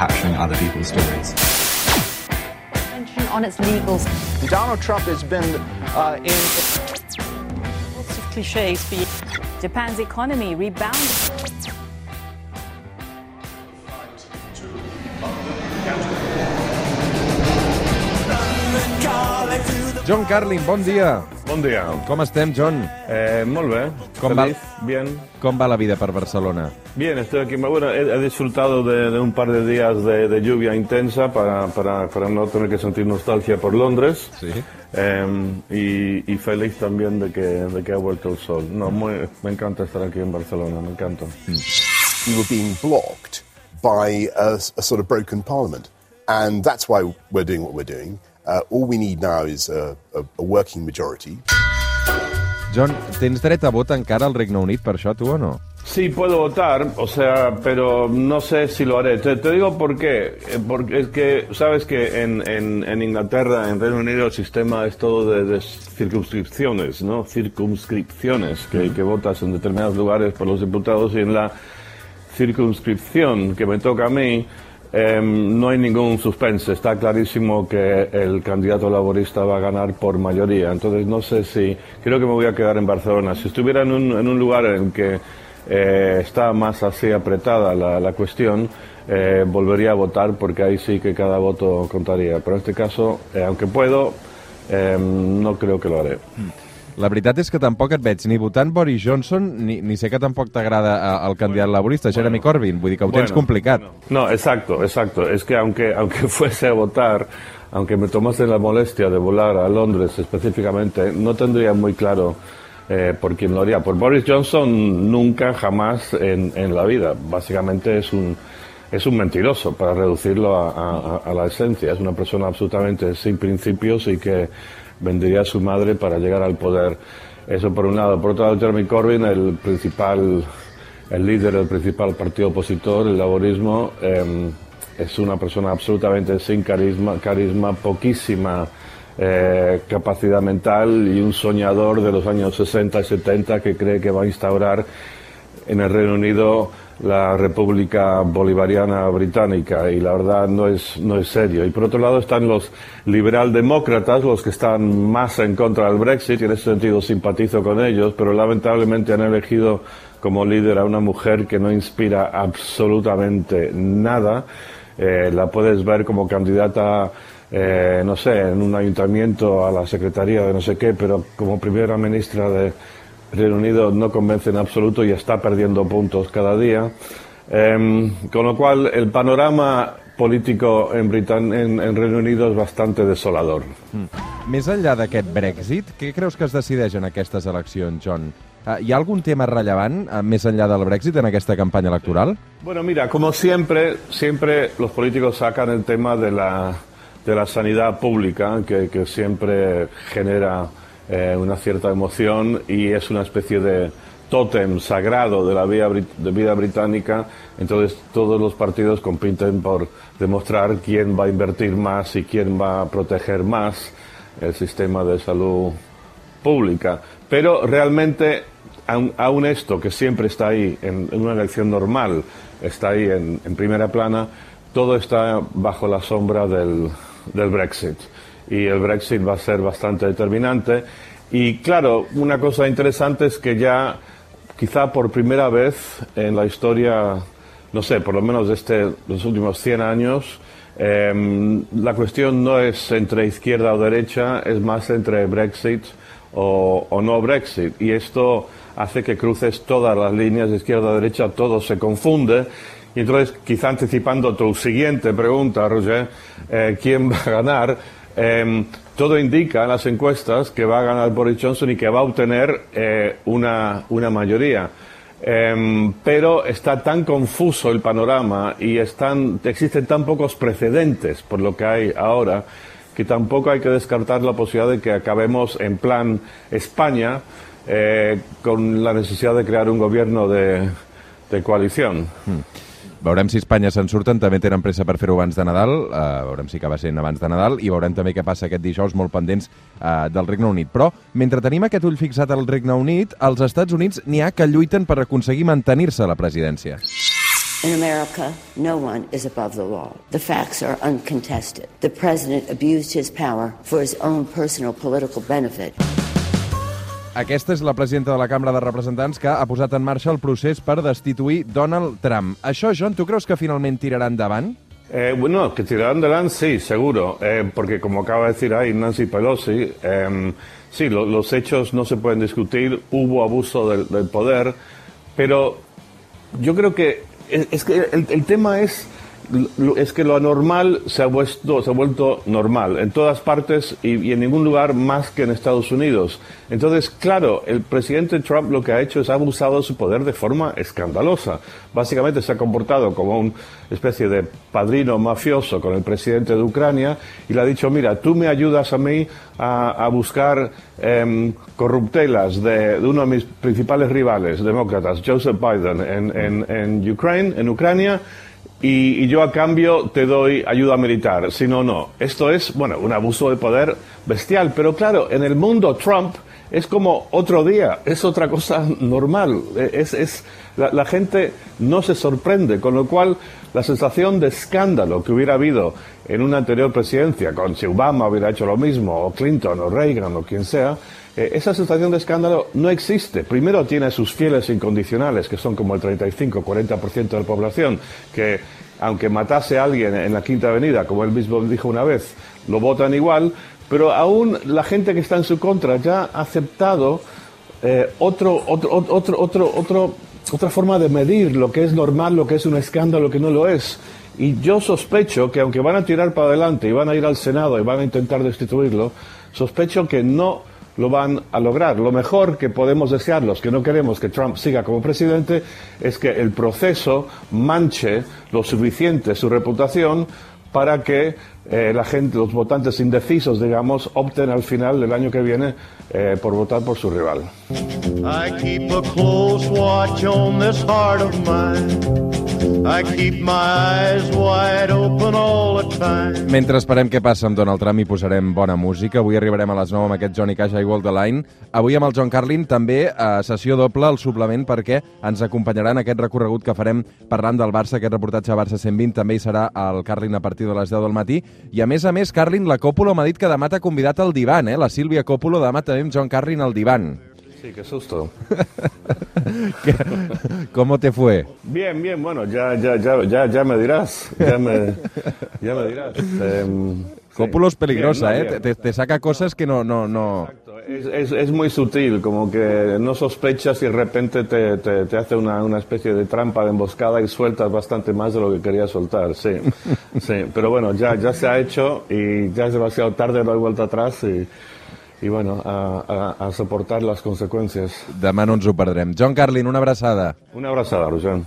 capturing other people's stories. On its legals. Donald Trump has been uh, in. Lots of cliches for you. Japan's economy rebounded. John Carlin, bon dia. Bon dia. Com estem, John? Eh, molt bé. Com Feliz, va? bien. Com va la vida per Barcelona? Bien, estoy aquí. Bueno, he, he disfrutado de, de un par de días de, de lluvia intensa para, para, para no tener que sentir nostalgia por Londres. Sí. Eh, y, y feliz también de que, de que ha vuelto el sol. No, muy, me encanta estar aquí en Barcelona, me encanta. we were being blocked by a, a sort of broken parliament. And that's why we're doing what we're doing. Uh, all we need now is a, a, a working majority. John, tens dret a vot encara al Regne Unit per això, tu o no? Sí, puedo votar, o sea, pero no sé si lo haré. Te, te digo por qué. Eh, Porque es que, sabes que en, en, en Inglaterra, en Reino Unido, el sistema es todo de, de circunscripciones, ¿no? Circunscripciones, que, que votas en determinados lugares por los diputados y en la circunscripción que me toca a mí, em, no hay ningún suspense. Está clarísimo que el candidato laborista va a ganar por mayoría. Entonces no sé si... Creo que me voy a quedar en Barcelona. Si estuviera en un, en un lugar en que eh, está más así apretada la, la cuestión, eh, volvería a votar porque ahí sí que cada voto contaría. Pero en este caso, eh, aunque puedo, em, no creo que lo haré. La veritat és que tampoc et veig ni votant Boris Johnson ni, ni sé que tampoc t'agrada eh, el candidat laborista, Jeremy Corbyn. Vull dir que ho tens Bueno, complicat. No, exacto, exacto. Es que aunque, aunque fuese a votar, aunque me tomase la molestia de volar a Londres específicamente, no tendría muy claro eh, por quién lo haría. Por Boris Johnson nunca, jamás en, en la vida. Básicamente es un, es un mentiroso, para reducirlo a, a- a la esencia. Es una persona absolutamente sin principios y que vendería a su madre para llegar al poder. Eso por un lado. Por otro lado, Jeremy Corbyn, el principal el líder del principal partido opositor, el laborismo, eh, es una persona absolutamente sin carisma, carisma poquísima eh, capacidad mental y un soñador de los años 60 y 70 que cree que va a instaurar en el Reino Unido la República Bolivariana Británica y la verdad no es, no es serio. Y por otro lado están los liberaldemócratas, los que están más en contra del Brexit y en ese sentido simpatizo con ellos, pero lamentablemente han elegido como líder a una mujer que no inspira absolutamente nada. Eh, la puedes ver como candidata, eh, no sé, en un ayuntamiento a la secretaría de no sé qué, pero como primera ministra de Reino Unido no convence en absoluto y está perdiendo puntos cada día. Em, con lo cual, el panorama político en, Britan en, en Reino Unido es bastante desolador. Més enllà d'aquest Brexit, què creus que es decideix en aquestes eleccions, John? Uh, hi ha algun tema rellevant, uh, més enllà del Brexit, en aquesta campanya electoral? Bueno, mira, como siempre, siempre los políticos sacan el tema de la, de la sanidad pública, que, que siempre genera eh, una cierta emoción y es una especie de tótem sagrado de la vida, de vida británica. Entonces, todos los partidos compiten por demostrar quién va a invertir más y quién va a proteger más el sistema de salud pública. Pero realmente, aun, aun esto que siempre está ahí en, en una elección normal, está ahí en, en primera plana, todo está bajo la sombra del, del Brexit. Y el Brexit va a ser bastante determinante. Y claro, una cosa interesante es que ya, quizá por primera vez en la historia, no sé, por lo menos de este, los últimos 100 años, Em, la cuestión no es entre izquierda o derecha, es más entre Brexit o, o no Brexit. Y esto hace que cruces todas las líneas de izquierda a derecha, todo se confunde. Y entonces, quizá anticipando tu siguiente pregunta, Roger, eh, ¿quién va a ganar? Em, todo indica en las encuestas que va a ganar Boris Johnson y que va a obtener eh, una, una mayoría. Em, pero está tan confuso el panorama y están, existen tan pocos precedentes por lo que hay ahora que tampoco hay que descartar la posibilidad de que acabemos en plan España eh, con la necesidad de crear un gobierno de, de coalición. Veurem si Espanya se'n surten, també tenen pressa per fer-ho abans de Nadal, uh, veurem si acaba sent abans de Nadal, i veurem també què passa aquest dijous molt pendents uh, del Regne Unit. Però, mentre tenim aquest ull fixat al Regne Unit, als Estats Units n'hi ha que lluiten per aconseguir mantenir-se a la presidència. In America, no one is above the law. The facts are uncontested. The president abused his power for his own personal political benefit. Aquesta és la presidenta de la Cambra de Representants que ha posat en marxa el procés per destituir Donald Trump. Això, John, tu creus que finalment tirarà endavant? Eh, bueno, que tirarán adelante, sí, seguro, eh, porque como acaba de decir ahí Nancy Pelosi, eh, sí, lo, los hechos no se pueden discutir, hubo abuso del, del poder, pero yo creo que es, es que el, el tema es es que lo anormal se ha, vuelto, normal en todas partes y, en ningún lugar más que en Estados Unidos. Entonces, claro, el presidente Trump lo que ha hecho es ha abusado de su poder de forma escandalosa. Básicamente se ha comportado como una especie de padrino mafioso con el presidente de Ucrania y le ha dicho, mira, tú me ayudas a mí a, buscar em, corruptelas de, uno de mis principales rivales demócratas, Joseph Biden, en, en, en Ukraine, en Ucrania, y, y yo a cambio te doy ayuda militar. Si no, no. Esto es, bueno, un abuso de poder bestial. Pero claro, en el mundo Trump es como otro día, es otra cosa normal. Eh, Es, la, gente no se sorprende, con lo cual la sensación de escándalo que hubiera habido en una anterior presidencia, con si Obama hubiera hecho lo mismo, o Clinton, o Reagan, o quien sea, eh, esa sensación de escándalo no existe. Primero tiene sus fieles incondicionales, que son como el 35-40% de la población, que aunque matase a alguien en la Quinta Avenida, como él mismo dijo una vez, lo votan igual, pero aún la gente que está en su contra ya ha aceptado eh, otro, otro, otro, otro, otro, otra forma de medir lo que es normal, lo que es un escándalo, lo que no lo es. Y yo sospecho que aunque van a tirar para adelante y van a ir al Senado y van a intentar destituirlo, sospecho que no lo van a lograr. Lo mejor que podemos desear, los que no queremos que Trump siga como presidente, es que el proceso manche lo suficiente su reputación para que eh, la gente, los votantes indecisos, digamos, opten al final del año que viene eh, por votar por su rival. Mentre esperem què passa amb Donald Trump i posarem bona música, avui arribarem a les 9 amb aquest Johnny Cash I Walk Line. Avui amb el John Carlin també a sessió doble al suplement perquè ens acompanyarà en aquest recorregut que farem parlant del Barça, aquest reportatge a Barça 120 també hi serà el Carlin a partir de les 10 del matí. I a més a més, Carlin, la Coppola m'ha dit que demà t'ha convidat al divan, eh? La Sílvia Coppola demà també amb John Carlin al divan. Sí, qué susto. ¿Cómo te fue? Bien, bien, bueno, ya, ya, ya, ya, ya me dirás. Ya me, ya me dirás. Es peligrosa, Bien, ¿eh? bien. Te, te saca cosas que no... no, no... Es, es, es muy sutil, como que no sospechas y de repente te, te, te hace una, una especie de trampa de emboscada y sueltas bastante más de lo que querías soltar, sí. sí. Pero bueno, ya, ya se ha hecho y ya es demasiado tarde, no hay vuelta atrás y, y bueno, a, a, a soportar las consecuencias. Demà no ens ho perdrem. John Carlin, una abraçada. Una abrazada, Roger.